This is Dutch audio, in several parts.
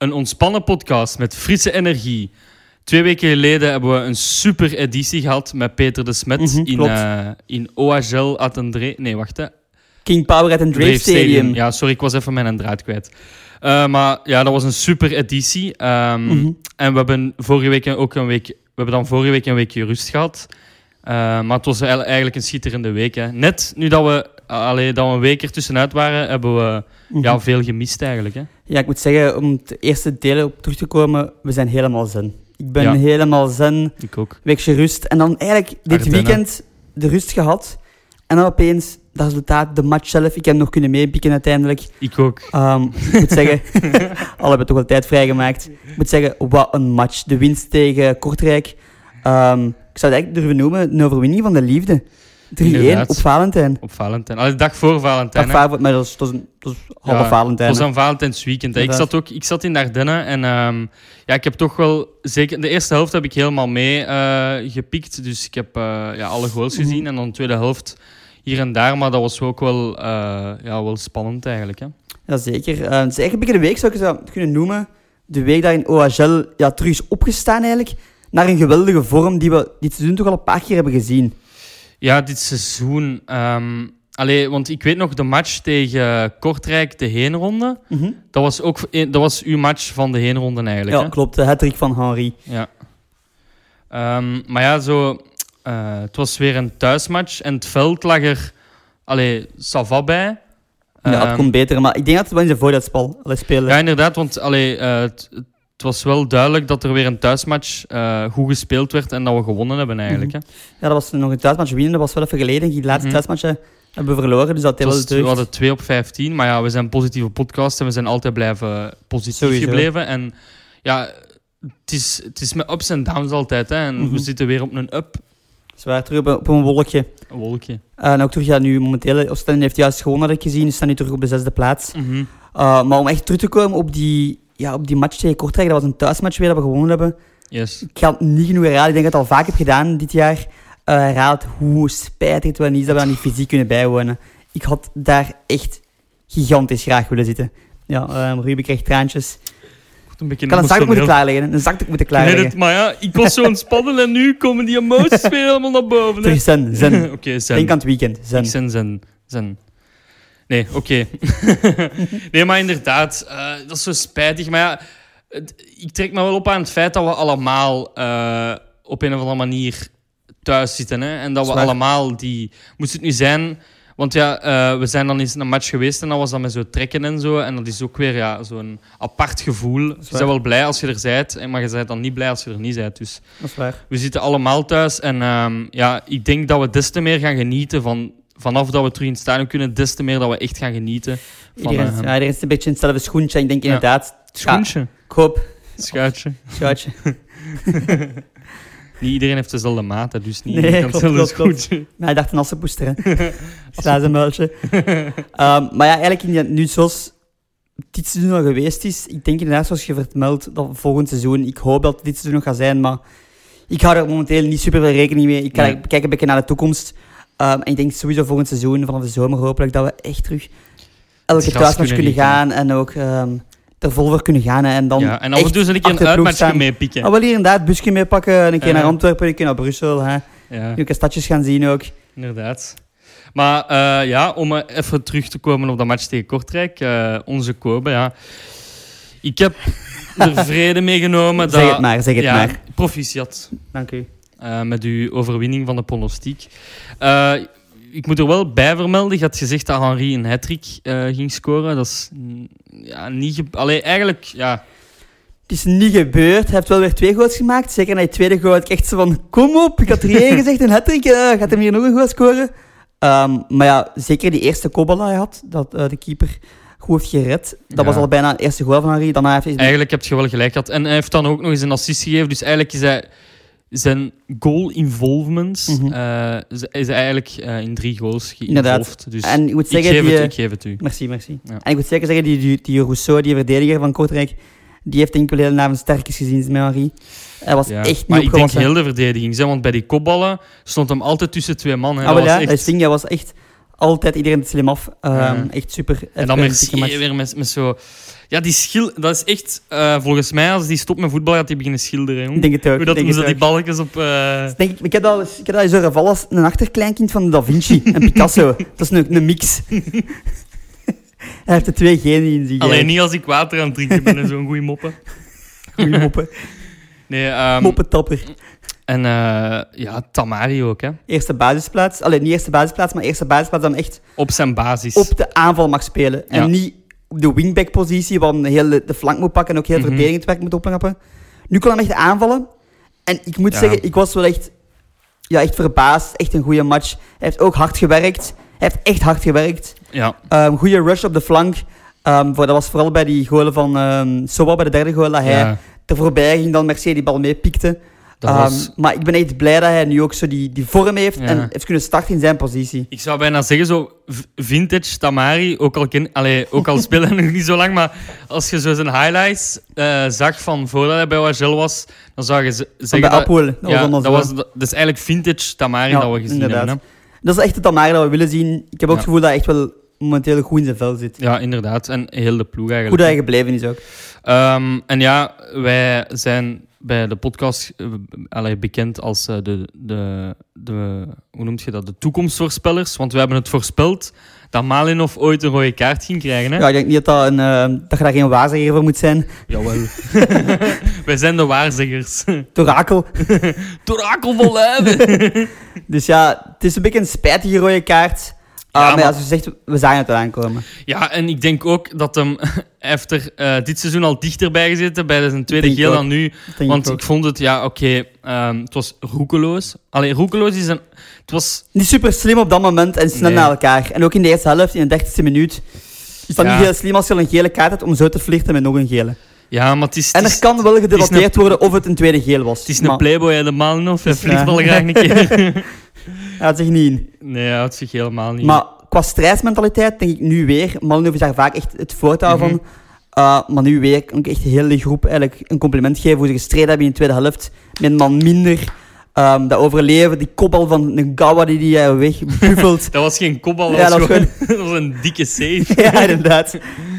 Een ontspannen podcast met frisse energie. Twee weken geleden hebben we een super editie gehad met Peter de Smet Mhm, in, eh in OHL. Nee, wacht hè. King Power at een Drave Stadium. Ja, sorry, ik was even mijn draad kwijt. Eh, maar ja, dat was een super editie. Ehm, Mhm. En we hebben vorige week ook een week. We hebben dan vorige week een weekje rust gehad. Eh, maar het was eigenlijk eigenlijk een schitterende week. Hè. Net nu dat we, allee, dat we een week ertussenuit waren, hebben we Mhm. ja, veel gemist eigenlijk. Hè. Ja, ik moet zeggen, om het eerste deel op terug te komen, we zijn helemaal zen. Ik ben Ja. helemaal zen, Ik ook. weekje rust. En dan eigenlijk dit Ardennen. weekend de rust gehad. En dan opeens dat resultaat, de match zelf. Ik heb nog kunnen meepikken uiteindelijk. Ik ook. Ehm, ik moet zeggen, al hebben toch wel tijd vrijgemaakt. Ik moet zeggen, wat een match. De winst tegen Kortrijk. Ehm, ik zou het eigenlijk durven noemen, een overwinning van de liefde. 3-1 Inderdaad. op Valentijn. Op Valentijn. De dag voor Valentijn. Dat. Valen- maar dat is, dat is, dat is halve Ja, Valentijn. Het was een Valentijnsweekend. Ik zat, ook, ik zat in de Ardennen en ehm, ja, ik heb toch wel... Zeker, de eerste helft heb ik helemaal mee eh, gepikt. Dus ik heb eh, ja, alle goals Mhm. gezien. En dan de tweede helft hier en daar. Maar dat was ook wel, eh, ja, wel spannend eigenlijk. Hè. Jazeker. Het is eigenlijk een beetje de week, zou ik het kunnen noemen. De week dat in OHL ja, terug is opgestaan eigenlijk. Naar een geweldige vorm die we dit seizoen toch al een paar keer hebben gezien. Ja, dit seizoen... ehm allee, want ik weet nog de match tegen Kortrijk, de heenronde. Mhm. Dat was ook een- dat was uw match van de heenronde eigenlijk. Ja, hè? klopt. De hat van Henry. Ja. Ehm, maar ja, zo, eh, het was weer een thuismatch en het veld lag er allee, sava bij. ja, het Ehm, kon beter, maar ik denk dat het wel in zijn allee, spelen. ja, inderdaad, want allee, eh, het, het was wel duidelijk dat er weer een thuismatch eh, goed gespeeld werd en dat we gewonnen hebben eigenlijk. Mhm. hè. Ja, dat was nog een thuismatch winnen. Dat was wel even geleden. Die laatste Mhm. thuismatch eh, hebben we verloren, dus dat Het was, wel we hadden 2 op 15, maar ja, we zijn positieve podcast en we zijn altijd blijven positief Sowieso. gebleven. En ja, het is, het is met ups en downs altijd. Hè, en Mhm. we zitten weer op een up, Zwaar terug op, een- op een wolkje. een wolkje. Eh, en ook terug, ja, nu momenteel, Oostende heeft juist gewonnen, had ik gezien. Ze staan nu terug op de zesde plaats. Mhm. Uh, maar om echt terug te komen op die, ja, op die match tegen Kortrijk, dat was een thuismatch weer dat we gewonnen hebben. Yes. Ik ga het niet genoeg herhalen. Ik denk dat ik het al vaak heb gedaan dit jaar. Uh, herhaald hoe spijtig het wel niet is dat we dat niet fysiek kunnen bijwonen. Ik had daar echt gigantisch graag willen zitten. Ja, um, Ruben krijgt traantjes. Een beetje Ik had een zakdoek moeten klaarleggen. Een zakdoek moeten Ik weet klaarleggen. het, maar ja, ik was zo ontspannen en nu komen die emoties weer helemaal naar boven. hè. Terug zen, zen. Oké, zen. Denk aan het weekend, zen. Ik zen, zen, zen. Nee, oké. nee, maar inderdaad, eh, dat is zo spijtig. Maar ja, het- ik trek me wel op aan het feit dat we allemaal eh, op een of andere manier thuis zitten. Hè? En dat we Zwaar. allemaal die... Moest het nu zijn... Want ja, eh, we zijn dan eens een match geweest en dat was dan met zo trekken en zo. En dat is ook weer ja, zo'n apart gevoel. Je bent wel blij als je er bent, maar je bent dan niet blij als je er niet bent. Dus Dat is waar. we zitten allemaal thuis en ehm, ja, ik denk dat we des te meer gaan genieten van... Vanaf dat we terug in het stadion kunnen, des te meer dat we echt gaan genieten van Iedereen, eh, ja, iedereen is een beetje hetzelfde schoentje. Ik denk inderdaad, schoentje, ik hoop, schuitje. schuitje. Niet iedereen heeft dezelfde maat, dus niet Nee, iedereen kan klopt, hetzelfde klopt, klopt. schoentje. Maar hij dacht een assenpoester, hè. Slazenmuiltje. Ehm maar ja, eigenlijk in die, nu zoals dit seizoen al geweest is, ik denk inderdaad, zoals je vermeldt, dat volgend seizoen, ik hoop dat dit seizoen nog gaat zijn, maar ik hou er momenteel niet super veel rekening mee. Ik, Nee. kijk een beetje naar de toekomst. Ehm, en ik denk sowieso volgend seizoen, vanaf de zomer hopelijk, dat we echt terug elke thuismatch kunnen gaan en ook ehm er vol voor kunnen gaan. hè. En dan Ja, en af en toe een keer achter een uitmatchje meepikken. Ah, wel hier inderdaad, busje meepakken, een keer naar Antwerpen, een keer naar Brussel. Hè. Ja, Nu stadjes gaan zien ook. inderdaad. Maar eh, ja, om eh, even terug te komen op dat match tegen Kortrijk. eh, onze Kobe, ja. Ik heb er vrede mee genomen. Zeg dat, het maar, zeg het ja, maar. Proficiat. Dank u. eh, met uw overwinning van de pronostiek. Eh, ik moet er wel bij vermelden, je had gezegd dat Henri een hat-trick eh, ging scoren. Dat is ja, niet... ge- Allee, eigenlijk, ja... Het is niet gebeurd. Hij heeft wel weer twee goals gemaakt. Zeker na die tweede goal had ik echt zo van... Kom op, ik had er één gezegd, een hat-trick. gaat hem hier nog een goal scoren? Ehm, maar ja, zeker die eerste kopbal hij had, dat de keeper goed heeft gered. Dat Ja. was al bijna het eerste goal van Henri. Daarna heeft hij... Eigenlijk heb je wel gelijk gehad. En hij heeft dan ook nog eens een assist gegeven. Dus eigenlijk is hij... Zijn goal involvement Mhm. eh, is is eigenlijk eh, in drie goals geïnvolved. Dus En ik moet ik, zeggen... geef die, het, ik geef het u. Merci, merci. Ja. En ik moet zeker zeggen, die, die, die Rousseau, die verdediger van Kortrijk, die heeft denk ik wel heel naam sterkjes gezien met Henri. Hij was Ja. echt niet maar ik denk heel de verdediging. Want bij die kopballen stond hem altijd tussen twee man. Hè. Ah, ja, echt- ding. Hij was echt altijd iedereen slim af. Ehm, Ja. Echt super. En dan match. weer met, met zo... Ja, die schil... Dat is echt... eh, volgens mij, als die stopt met voetbal, gaat hij beginnen schilderen, jong. Ik denk het ook. Hoe dat zo het die balkjes op... eh, Dus denk ik, ik heb dat eens, ik heb dat eens als een achterkleinkind van Da Vinci en Picasso. dat is een, een mix. Hij heeft er twee genen in zich. Alleen niet als ik water aan het drinken ben en zo'n goede moppen. Goeie moppen. Nee, ehm, Moppentapper. En eh, ja, Tamari ook, hè. Eerste basisplaats. Alleen niet eerste basisplaats, maar eerste basisplaats dan echt Op zijn basis. op de aanval mag spelen. Ja. En niet op de wingback-positie, waar heel de, flank moet pakken en ook heel Mhm. verdedigingswerk moet opknappen. Nu kon hij echt aanvallen. En ik moet Ja. zeggen, ik was wel echt, ja, echt verbaasd. Echt een goede match. Hij heeft ook hard gewerkt. Hij heeft echt hard gewerkt. Ja, Ehm goede rush op de flank. Ehm, voor, dat was vooral bij die goalen van Soba, bij de derde goal, dat hij ja, er voorbij ging, dan Mercedes die bal meepikte. Dat Ehm, was... Maar ik ben echt blij dat hij nu ook zo die, die vorm heeft Ja. en heeft kunnen starten in zijn positie. Ik zou bijna zeggen, zo vintage Tamari, ook al, ken, allee, ook al speel hij nog niet zo lang, maar als je zo zijn highlights eh, zag van voordat hij bij Wagel was, dan zou je Van zeggen bij dat... Dat was ja, dat, zo. was, dat is eigenlijk vintage Tamari Ja, dat we gezien inderdaad. hebben. Hè? Dat is echt het Tamara dat we willen zien. Ik heb ook Ja. het gevoel dat hij echt wel momenteel goed in zijn vel zit. Ja, inderdaad. En heel de ploeg Goed eigenlijk. dat hij gebleven is ook. Ehm, en ja, wij zijn bij de podcast eh, allee, bekend als eh, de, de, de, hoe noemt je dat, de toekomstvoorspellers. Want we hebben het voorspeld dat Malinov ooit een rode kaart ging krijgen. Hè? Ja, ik denk niet dat, dat, een, eh, dat je daar geen waarzegger voor moet zijn. Jawel. wij zijn de waarzeggers. Torakel van Luiven. Dus ja, het is een beetje een spijtige rode kaart. Ah, Ja, maar, maar- als je zegt, we zagen het eraan komen. ja, en ik denk ook dat hem hij heeft er eh, dit seizoen al dichterbij gezeten bij zijn tweede geel dan nu. Want ik vond het, ja, oké, ehm, het was roekeloos. Alleen roekeloos is een... Het was... Niet super slim op dat moment en snel Nee. naar elkaar. En ook in de eerste helft, in de 30e minuut. Is dat Ja. niet heel slim als je al een gele kaart hebt om zo te flirten met nog een gele. Ja, maar het is... En er kan wel gedebatteerd een- worden of het een tweede geel was. Het is Maar een playboy helemaal nog. Hij Dus, vliegt wel graag een keer. Hij had zich niet in. nee, hij houdt zich helemaal niet. Maar qua strijdsmentaliteit denk ik nu weer. Malinov is daar vaak echt het voortouw Mhm. van. Uh, maar nu weer kan ik echt de hele groep eigenlijk een compliment geven hoe ze gestreden hebben in de tweede helft. Met een man minder. Ehm, dat overleven, die kopbal van een Gawa die die uh, wegbuffelt. Dat was geen kopbal, dat, Ja, was, dat was gewoon, dat was een dikke save. ja, inderdaad.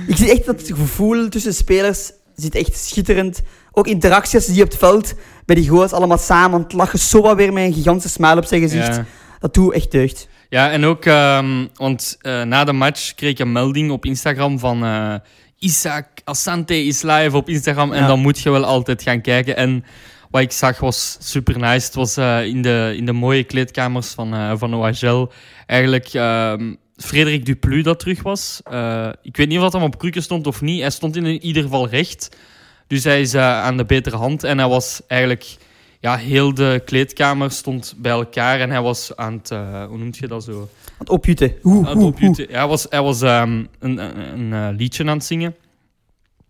Ik zie echt dat gevoel tussen spelers zit echt schitterend. Ook interacties die op het veld, bij die goals allemaal samen aan het lachen. Zo wat weer met een gigantische smile op zijn gezicht. Ja. Dat doet echt deugd. ja, en ook, ehm, want eh, na de match kreeg ik een melding op Instagram van eh Isaac Asante is live op Instagram. En Ja. dan moet je wel altijd gaan kijken. En wat ik zag was super nice. Het was eh, in, de, in de mooie kleedkamers van, eh van OHL. Eigenlijk ehm Frederik Duplu dat terug was. Eh, ik weet niet of dat hem op krukken stond of niet. Hij stond in ieder geval recht. Dus hij is eh, aan de betere hand. En hij was eigenlijk... Ja, heel de kleedkamer stond bij elkaar. En hij was aan het... eh, hoe noemt je dat zo? Aan het opjutten. Oeh, Aan het opjutten. Ja, hij was, hij was ehm, een, een, een, liedje aan het zingen.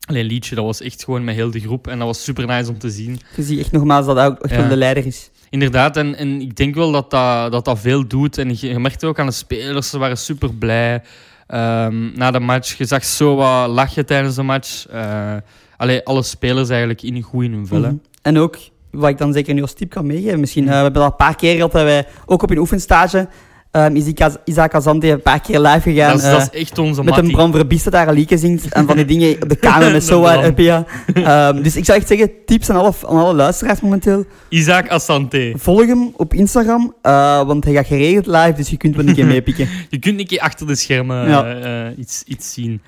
Alleen liedje, dat was echt gewoon met heel de groep. En dat was super nice om te zien. Je ziet echt nogmaals dat hij ook echt Ja. de leider is. Inderdaad, en, en ik denk wel dat dat, dat dat veel doet. En je, je merkte ook aan de spelers, ze waren super blij. Ehm, na de match, je zag zo wat lachen tijdens de match. Eh allee, alle spelers eigenlijk in goed in hun vel. Mhm. En ook, wat ik dan zeker nu als tip kan meegeven, misschien, Mhm. eh, we hebben dat een paar keer gehad dat wij, ook op een oefenstage, Ika- Isaac Azante een paar keer live gegaan. Dat, is, eh, dat is echt onze met een. Bram Verbiest dat daar een liedje zingt en van die dingen op de kamer met zo ja. Ehm, dus ik zou echt zeggen, tips aan alle, aan alle luisteraars momenteel. Isaac Asante. Volg hem op Instagram, eh, want hij gaat geregeld live, dus je kunt wel een keer meepikken. Je kunt een keer achter de schermen Ja. eh, iets, iets zien.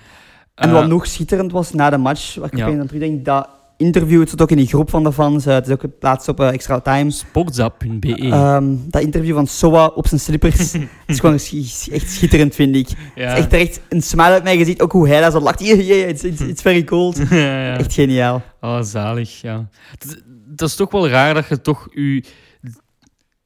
En wat nog schitterend was na de match, waar ik Ja. opeens aan terugdenk, dat interview, het zat ook in die groep van de fans, eh, het is ook geplaatst op eh, Extra Time. Sportzap.be. Ehm, dat interview van Soa op zijn slippers is gewoon echt schitterend, vind ik. ja. Het is echt, echt een smile uit mijn gezicht, ook hoe hij daar zo lacht. Yeah, yeah, it's, it's, it's very cold. ja, ja. Echt geniaal. Oh, zalig, ja. Dat, dat is toch wel raar dat je toch u...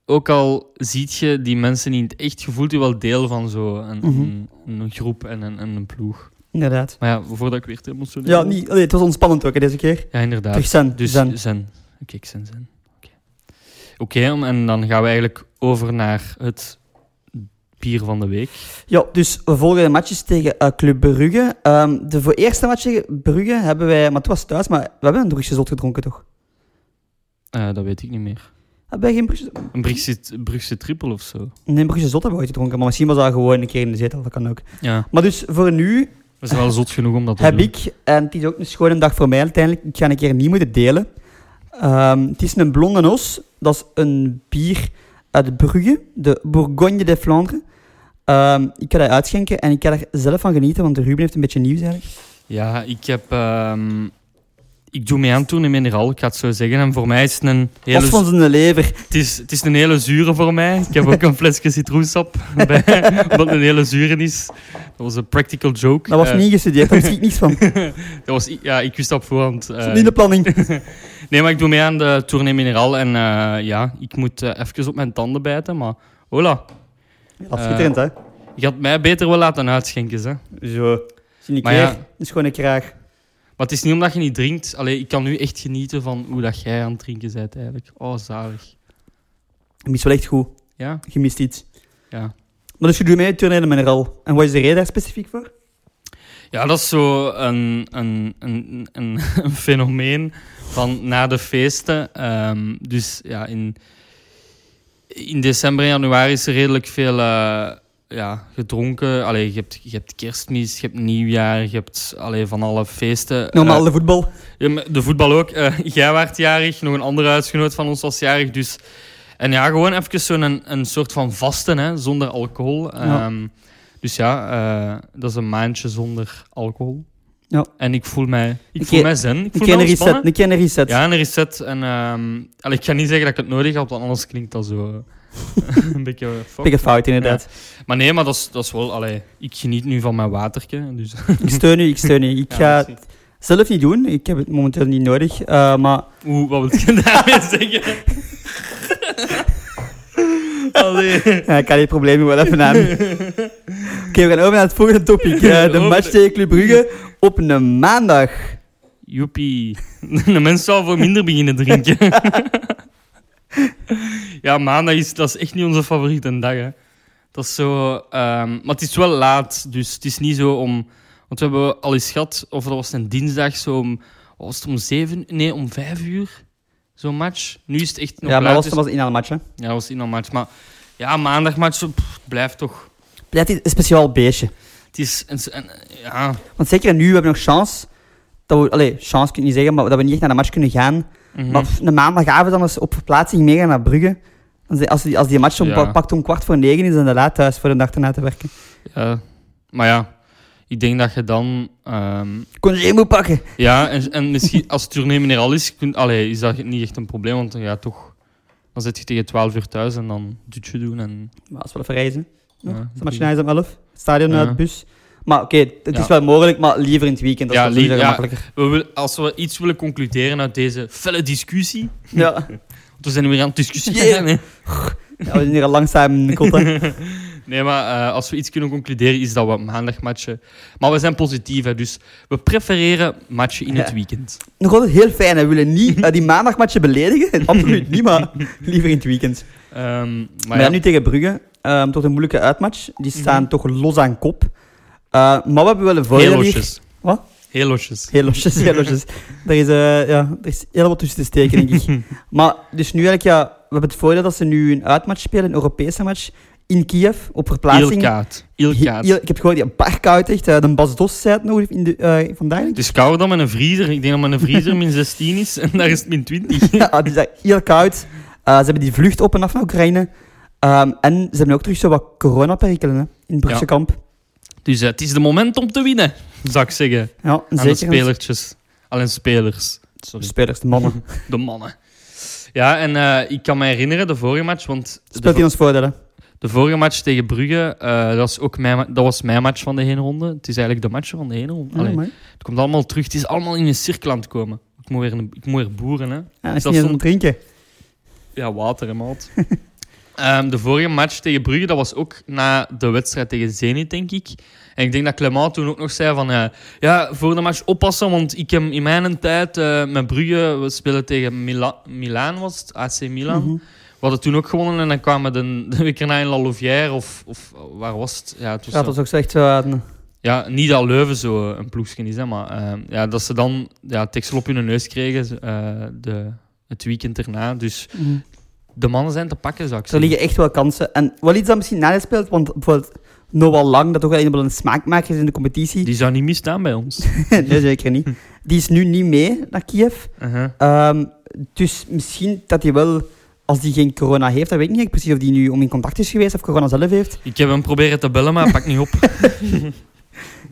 Ook al ziet je die mensen niet het echt, je voelt je wel deel van zo een, Mhm. een, een groep en een, en een ploeg. Inderdaad. Maar ja, voordat ik weer te emotioneel Ja, niet, allee, het was ontspannend ook hè, deze keer. Ja, inderdaad. Terug zen. Dus zen. zen. Oké, ik zen zen. Oké, Oké, en dan gaan we eigenlijk over naar het bier van de week. Ja, dus we volgen de matches tegen eh, Club Brugge. Ehm, de voor eerste match tegen Brugge hebben wij, maar het was thuis, maar we hebben een Drugse zot gedronken toch? Eh, dat weet ik niet meer. Hebben wij geen Brugse... Een Brugse, Brugse triple of zo. Nee, Brugse zot hebben we ooit gedronken, maar misschien was dat gewoon een keer in de zetel, dat kan ook. Ja, Maar dus voor nu dat is wel zot genoeg om dat te heb doen. ik, en het is ook een schone dag voor mij uiteindelijk, ik ga een keer niet moeten delen. Ehm, het is een blonde os, dat is een bier uit Brugge, de Bourgogne de Flandre. Ehm, ik ga dat uitschenken en ik ga er zelf van genieten, want de Ruben heeft een beetje nieuws eigenlijk. Ja, ik heb... ehm, ik doe mee aan toen in Mineral, ik ga het zo zeggen. En voor mij is het een hele... Los van zijn lever. Het is, het is een hele zure voor mij. Ik heb ook een flesje citroensap bij, omdat het een hele zure is. Dat was een practical joke. Dat was Eh, niet gestudeerd, daar wist ik niks van. Dat was, ja, ik wist dat op voorhand. stond niet in de planning. nee, maar ik doe mee aan de Tournee Mineral. En eh, ja, ik moet eh, even op mijn tanden bijten. Maar hola, is schitterend, hè? je had mij beter wel laten uitschenken. Hè. Zo. Zie ik Maar weer, ja. een schone kraag. Maar het is niet omdat je niet drinkt. Allee, ik kan nu echt genieten van hoe dat jij aan het drinken bent eigenlijk. Oh, zalig. Je mist wel echt goed. Ja? Je mist iets. Ja. Maar dus je doet mee de Mineral. En wat is de reden daar specifiek voor? Ja, dat is zo een, een, een, een, een fenomeen van na de feesten. Ehm, dus ja, in, in december en januari is er redelijk veel eh, ja, gedronken. Allee, je, hebt, je hebt kerstmis, je hebt nieuwjaar, je hebt allee, van alle feesten. Normaal Eh, de voetbal. de voetbal ook. Eh, jij werd jarig, nog een andere huisgenoot van ons was jarig. Dus, en ja, gewoon even zo'n een, een soort van vasten, hè, zonder alcohol. Ja. Ehm, dus ja, eh, dat is een maandje zonder alcohol. Ja. En ik voel mij, ik voel mij zen. Ik voel een reset. een reset. Ja, een reset. En, ehm, allee, ik ga niet zeggen dat ik het nodig heb, want anders klinkt dat zo een beetje fucked. Beetje fout, inderdaad. Maar nee, maar dat is, dat is wel... Allee, ik geniet nu van mijn watertje. Dus, Ik steun u, ik steun u. Ik Ja, ga het zelf niet doen. Ik heb het momenteel niet nodig. eh, maar Oeh, wat wil je daarmee zeggen? Allee. ja, ik kan die problemen wel even aan. Oké, we gaan over naar het volgende topic. Eh, de match tegen Club Brugge op een maandag. Joepie. De mens zou voor minder beginnen drinken. ja, maandag is, dat is echt niet onze favoriete dag. Hè. Dat is zo... ehm, maar het is wel laat, dus het is niet zo om... Want we hebben al eens gehad, of dat was een dinsdag, zo om... Was het om zeven? Nee, om vijf uur. Zo'n match. Nu is het echt nog Ja, maar laat, was, dus- was een match. Hè. Ja, dat was in een match. Maar ja, maandagmatch, pff, het blijft toch... Is een speciaal beestje. Het is... Een, een- ja, Want zeker nu, we hebben nog chance. Dat we, allee, chance kun je niet zeggen, maar dat we niet echt naar de match kunnen gaan. Mhm. Maar een maandagavond dan eens op verplaatsing meegaan naar Brugge. Als die, als die match om, Ja. pakt om kwart voor negen is, dan laat thuis voor de dag erna te werken. Ja, maar ja, ik denk dat je dan... ehm, Congé moet pakken. ja, en, en misschien als het tournee mineraal is, kun, allee, is dat niet echt een probleem, want dan, ja, toch, dan zit je tegen 12 uur thuis en dan dutje doen en... Maar is wel even reizen. Ja, de match is om 11. Stadion Ja. uit bus. Maar oké, het is wel mogelijk, maar liever in het weekend. Dat Ja, is ja. gemakkelijker. We wil- als we iets willen concluderen uit deze felle discussie, Ja. want we zijn weer aan het discussiëren, ja, we zijn hier al langzaam in de kotten. Nee, maar eh, als we iets kunnen concluderen, is dat we maandagmatchen... Maar we zijn positief, hè, dus we prefereren matchen in het weekend. Nog altijd heel fijn, hè. we willen niet eh, die maandagmatchen beledigen. Absoluut niet, maar liever in het weekend. Ehm, maar Maar ja, ja, nu tegen Brugge, ehm, tot een moeilijke uitmatch. Die staan Mhm. toch los aan kop. Eh, maar we hebben wel een heel voordeel hier. losjes. Wat? Heel losjes. Heel losjes, heel losjes. er, is, eh, ja, er is heel wat tussen te steken, denk ik. Maar dus nu eigenlijk, ja, we hebben het voordeel dat ze nu een uitmatch spelen, een Europese match, in Kiev, op verplaatsing. Heel kaat. Heel. Heel- ik heb gehoord, die een paar koud echt. eh, de Bas Dos zei het nog in de, eh, vandaag. Het is kouder dan met een vriezer. Ik denk dat mijn vriezer min 16 is en daar is het min 20. Ja, het is heel koud. Ze hebben die vlucht op en af naar Oekraïne. Ehm, en ze hebben ook terug zo wat coronaperikelen hè, in het Brugse Ja. kamp. Dus eh, het is de moment om te winnen, zou ik zeggen. Ja, Aan de spelertjes. Alleen spelers. Sorry. spelers, de mannen. De mannen. Ja, en eh, ik kan me herinneren, de vorige match, want Speelt hij ons voordeel, hè? de vorige match tegen Brugge, eh, dat, was ook mijn, dat was mijn match van de heenronde. Het is eigenlijk de match van de heenronde. Allee, mooi. het komt allemaal terug. Het is allemaal in een cirkel aan het komen. Ik moet weer, een- ik moet weer boeren, hè. Ja, hij Dus is dat niet stond- drinken. Ja, water en maat. Ehm, de vorige match tegen Brugge, dat was ook na de wedstrijd tegen Zenit, denk ik. En ik denk dat Clement toen ook nog zei van... eh, ja, voor de match oppassen, want ik heb in mijn tijd eh, met Brugge... We spelen tegen Mila Milaan, was het? AC Milan. Mhm. We hadden toen ook gewonnen en dan kwamen de, de week erna in La Louvière of, of waar was het? Ja, het was Ja, dat was ook zo echt zo... eh, ja, niet dat Leuven zo een ploegje is, hè, maar ehm, ja, dat ze dan ja, tekstel op hun neus kregen eh, de, het weekend erna. Dus mhm. De mannen zijn te pakken, zou ik Er zeggen. liggen echt wel kansen. En wel iets dat misschien nadeel speelt, want bijvoorbeeld Noah Lang, dat toch wel een een smaakmaker is in de competitie. Die zou niet misstaan bij ons. nee, zeker niet. Die is nu niet mee naar Kiev. Uh-huh. Ehm, dus misschien dat hij wel, als hij geen corona heeft, dat weet ik niet precies of hij nu om in contact is geweest of corona zelf heeft. Ik heb hem proberen te bellen, maar hij pakt niet op.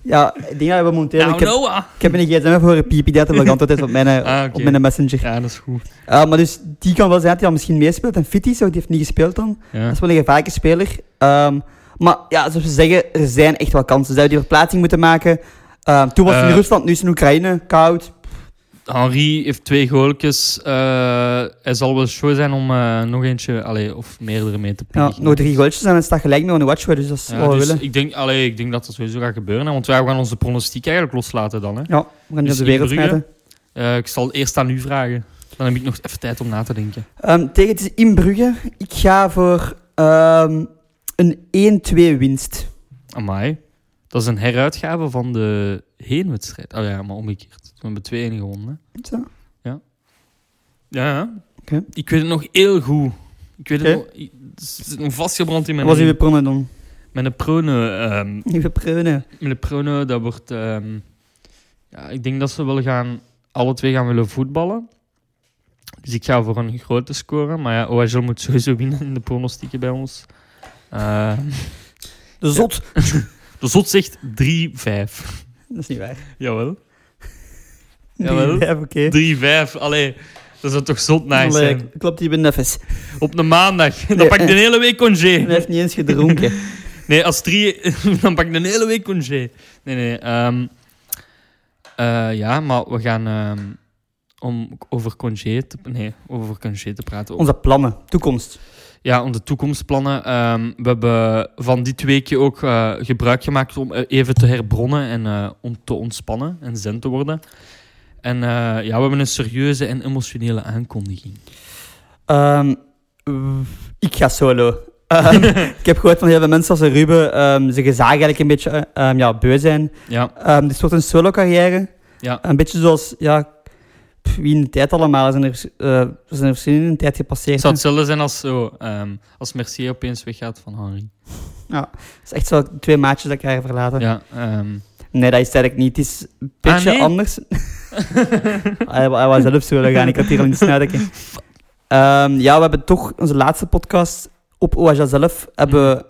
Ja, ik denk dat we momenteel... nou, ik, heb, Noah! ik heb een gsm voor een piepi, dat ik antwoord is op mijn, eh, Ah, oké. op mijn messenger. Ja, dat is goed. Uh, maar dus die kan wel zijn dat hij dan misschien meespeelt. En fit is, want die heeft niet gespeeld dan. Ja. Dat is wel een gevaarlijke speler. Ehm, maar ja, zoals we zeggen, er zijn echt wel kansen. Ze zouden die verplaatsing moeten maken. Ehm, toen was het in Eh, Rusland, nu is het in Oekraïne. Koud. Henri heeft twee goaltjes. Eh, hij zal wel show zijn om eh, nog eentje, allee, of meerdere mee te Ja, pikken. nog drie goaltjes en het staat gelijk met een watch, dus dat is Ja, dus ik, denk, allee, ik denk dat dat sowieso gaat gebeuren. Hè, want wij gaan onze pronostiek eigenlijk loslaten dan. Hè. Ja, we gaan Dus de wereld smijten. Eh, ik zal eerst aan u vragen. Dan heb ik nog even tijd om na te denken. Ehm, tegen het in Brugge. Ik ga voor ehm, een 1-2 winst. Amai. Dat is een heruitgave van de heenwedstrijd. Oh ja, maar omgekeerd. We hebben 2-1 gewonnen. Hè. Ja, ja. Oké. Ik weet het nog heel goed. Ik weet het nog... Het zit nog vastgebrand in Wat mijn... was uw pronnen dan? Met een prone... ehm, Uw pronnen. met een prone, dat wordt... ehm, ja, ik denk dat ze wel gaan... Alle twee gaan willen voetballen. Dus ik ga voor een grote score. Maar ja, OHL moet sowieso winnen in de pronostieken bij ons. Eh, De zot. de Zot zegt 3-5. Dat is niet waar. Jawel. Jawel. Ja, oké. 3-5. Allee, dat zou toch zot nice Allee, zijn. Klopt, die ben even. Op een maandag. Dan pak ik de hele week congé. Hij heeft niet eens gedronken. Nee, als drie... dan pak ik de hele week congé. Nee, nee. ehm, eh, ja, maar we gaan... ehm, om over congé te... Nee, over congé te praten. Onze plannen, toekomst. Ja, om de toekomstplannen. Ehm, we hebben van dit weekje ook eh, gebruik gemaakt om eh, even te herbronnen en eh, om te ontspannen en zen te worden. En ja, we hebben een serieuze en emotionele aankondiging. Ehm, ik ga solo. Ehm, ik heb gehoord van heel veel mensen als Ruben. ze gezagen eigenlijk een beetje ja, beu zijn. Ja, dit wordt een solo-carrière. ja. Een beetje zoals, ja, wie in de tijd allemaal. Zijn er, er zijn er verschillende tijd gepasseerd. Het zou hetzelfde zijn als, zo, ehm, als Mercier opeens weggaat van Henri. Het is echt zo twee maatjes dat elkaar verlaten. Ja, ehm, Nee, dat is het eigenlijk niet. Het is een beetje nee? anders. hij, wa- hij was zelf solo gaan. Ik had hier al in de snuiten. Ehm ja, we hebben toch onze laatste podcast op OHL zelf hebben we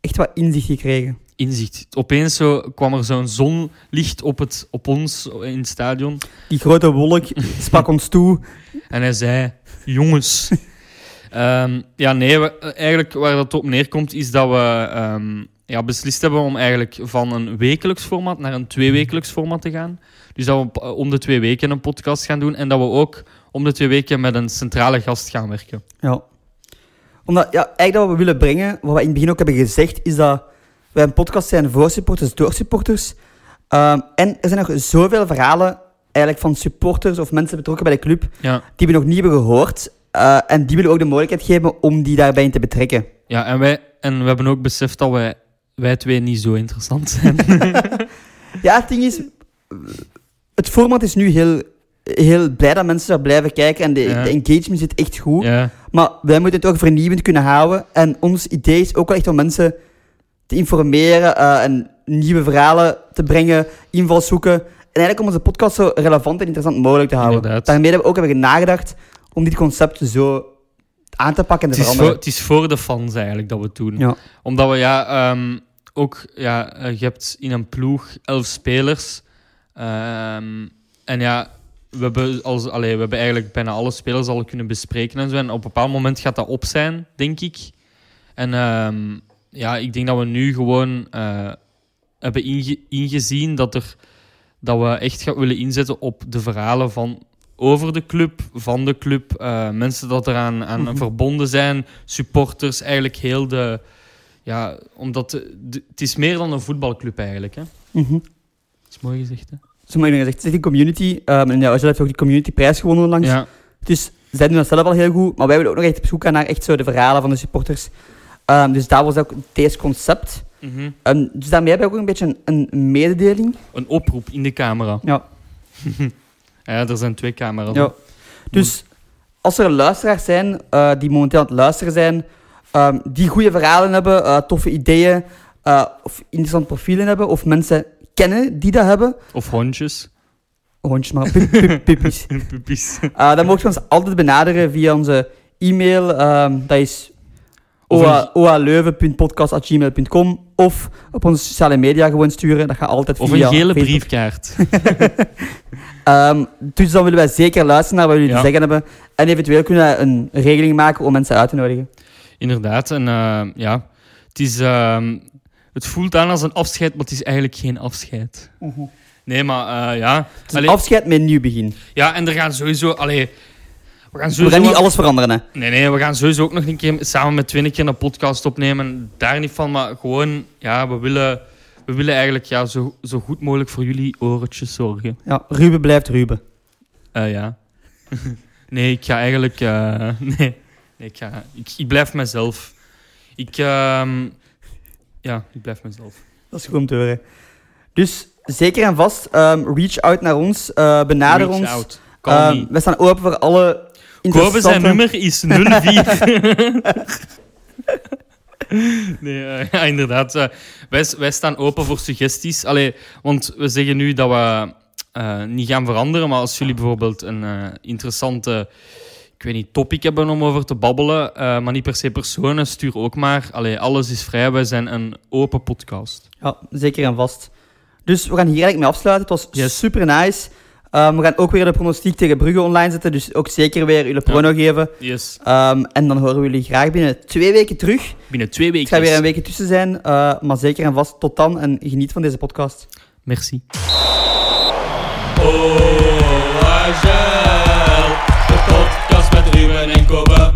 echt wat inzicht gekregen. Inzicht. Opeens zo kwam er zo'n zonlicht op, het, op ons in het stadion. Die grote wolk sprak ons toe. En hij zei: Jongens. Ehm, ja, nee, we- eigenlijk waar dat op neerkomt is dat we ehm, ja, beslist hebben om eigenlijk van een wekelijks format naar een tweewekelijks format te gaan. Dus dat we p- om de twee weken een podcast gaan doen en dat we ook om de twee weken met een centrale gast gaan werken. Ja. Omdat, ja, eigenlijk wat we willen brengen, wat we in het begin ook hebben gezegd, is dat wij een podcast zijn voor supporters, door supporters. Ehm, en er zijn nog zoveel verhalen eigenlijk van supporters of mensen betrokken bij de club Ja, die we nog niet hebben gehoord. Eh, en die willen we ook de mogelijkheid geven om die daarbij in te betrekken. ja en, wij, en we hebben ook beseft dat wij, wij twee niet zo interessant zijn. Ja, het ding is, het format is nu heel, heel blij dat mensen daar blijven kijken en de, Ja. de engagement zit echt goed. ja, Maar wij moeten het ook vernieuwend kunnen houden. En ons idee is ook wel echt om mensen te informeren eh, en nieuwe verhalen te brengen, invalshoeken. En eigenlijk om onze podcast zo relevant en interessant mogelijk te houden. Inderdaad. Daarmee hebben we ook hebben nagedacht om dit concept zo aan te pakken en te het, voor, veranderen. het is voor de fans eigenlijk dat we het doen. Ja. Omdat we ja, ehm, ook, ja, eh, je hebt in een ploeg elf spelers. Ehm, en ja, we hebben, als, allee, we hebben eigenlijk bijna alle spelers al kunnen bespreken en zo. En op een bepaald moment gaat dat op zijn, denk ik. En ehm, ja, ik denk dat we nu gewoon eh, hebben inge- ingezien dat, er, dat we echt gaan willen inzetten op de verhalen van over de club, van de club, eh, mensen dat eraan aan Mhm. verbonden zijn, supporters, eigenlijk heel de... Ja, omdat de- de- het is meer dan een voetbalclub eigenlijk. Hè? Mhm. Dat is mooi gezegd, hè? Moet je nog gezegd, het is een community. ehm en ja, Angela heeft ook die communityprijs gewonnen onlangs. Ja, Dus zij doen dat zelf al heel goed. Maar wij willen ook nog echt op zoek gaan naar echt zo de verhalen van de supporters. Ehm, dus dat was ook deze concept. Ehm, dus daarmee hebben we ook een beetje een, een mededeling. Een oproep in de camera. Ja. Ja, er zijn twee camera's. Ja. Dus als er luisteraars zijn eh, die momenteel aan het luisteren zijn, ehm, die goede verhalen hebben, eh, toffe ideeën, eh, of interessante profielen hebben, of mensen kennen die dat hebben, Of hondjes. hondjes maar, pup, pup, puppies. Puppies. Dan mogen je ons altijd benaderen via onze e-mail. dat is oaleuven.podcast.gmail.com of op onze sociale media gewoon sturen. Dat gaat altijd Of via een gele Facebook. briefkaart. Ehm, dus dan willen wij zeker luisteren naar wat jullie Ja. te zeggen hebben. En eventueel kunnen we een regeling maken om mensen uit te nodigen. Inderdaad. En eh, ja, het, is, ehm, het voelt aan als een afscheid, maar het is eigenlijk geen afscheid. Nee, maar eh, ja. Het is een Allee, afscheid met een nieuw begin. ja, en er gaan sowieso... Allee, we gaan We sowieso... gaan niet alles veranderen, hè. Nee, nee, we gaan sowieso ook nog een keer samen met Twin een keer een podcast opnemen. Daar niet van, maar gewoon... Ja, we willen, we willen eigenlijk ja, zo, zo goed mogelijk voor jullie oortjes zorgen. Ja, Ruben blijft Ruben. Eh, ja. nee, ik ga eigenlijk... eh, nee, nee ik, ga, ik, ik blijf mezelf. Ik... ehm, ja, ik blijf mezelf. Dat is goed om te horen. Dus zeker en vast, ehm, reach out naar ons, eh, benader Reach ons. out. Ehm, we staan open voor alle Kobe zijn nummer is 04. nee, eh, ja, inderdaad. eh, wij, wij staan open voor suggesties. Allee, want we zeggen nu dat we eh, niet gaan veranderen, maar als jullie bijvoorbeeld een eh, interessante ik weet niet, topic hebben om over te babbelen, eh, maar niet per se personen, stuur ook maar. Allee, alles is vrij. Wij zijn een open podcast. Ja, zeker en vast. Dus we gaan hier eigenlijk mee afsluiten. Het was Yes. super nice. Ehm, we gaan ook weer de pronostiek tegen Brugge online zetten, dus ook zeker weer jullie prono geven. Yes. Ehm, en dan horen we jullie graag binnen twee weken terug. Binnen twee Het weken. gaat weer een weekje tussen zijn, eh, maar zeker en vast tot dan en geniet van deze podcast. Merci. Oh, Agel, de podcast met Ruben en Kobe.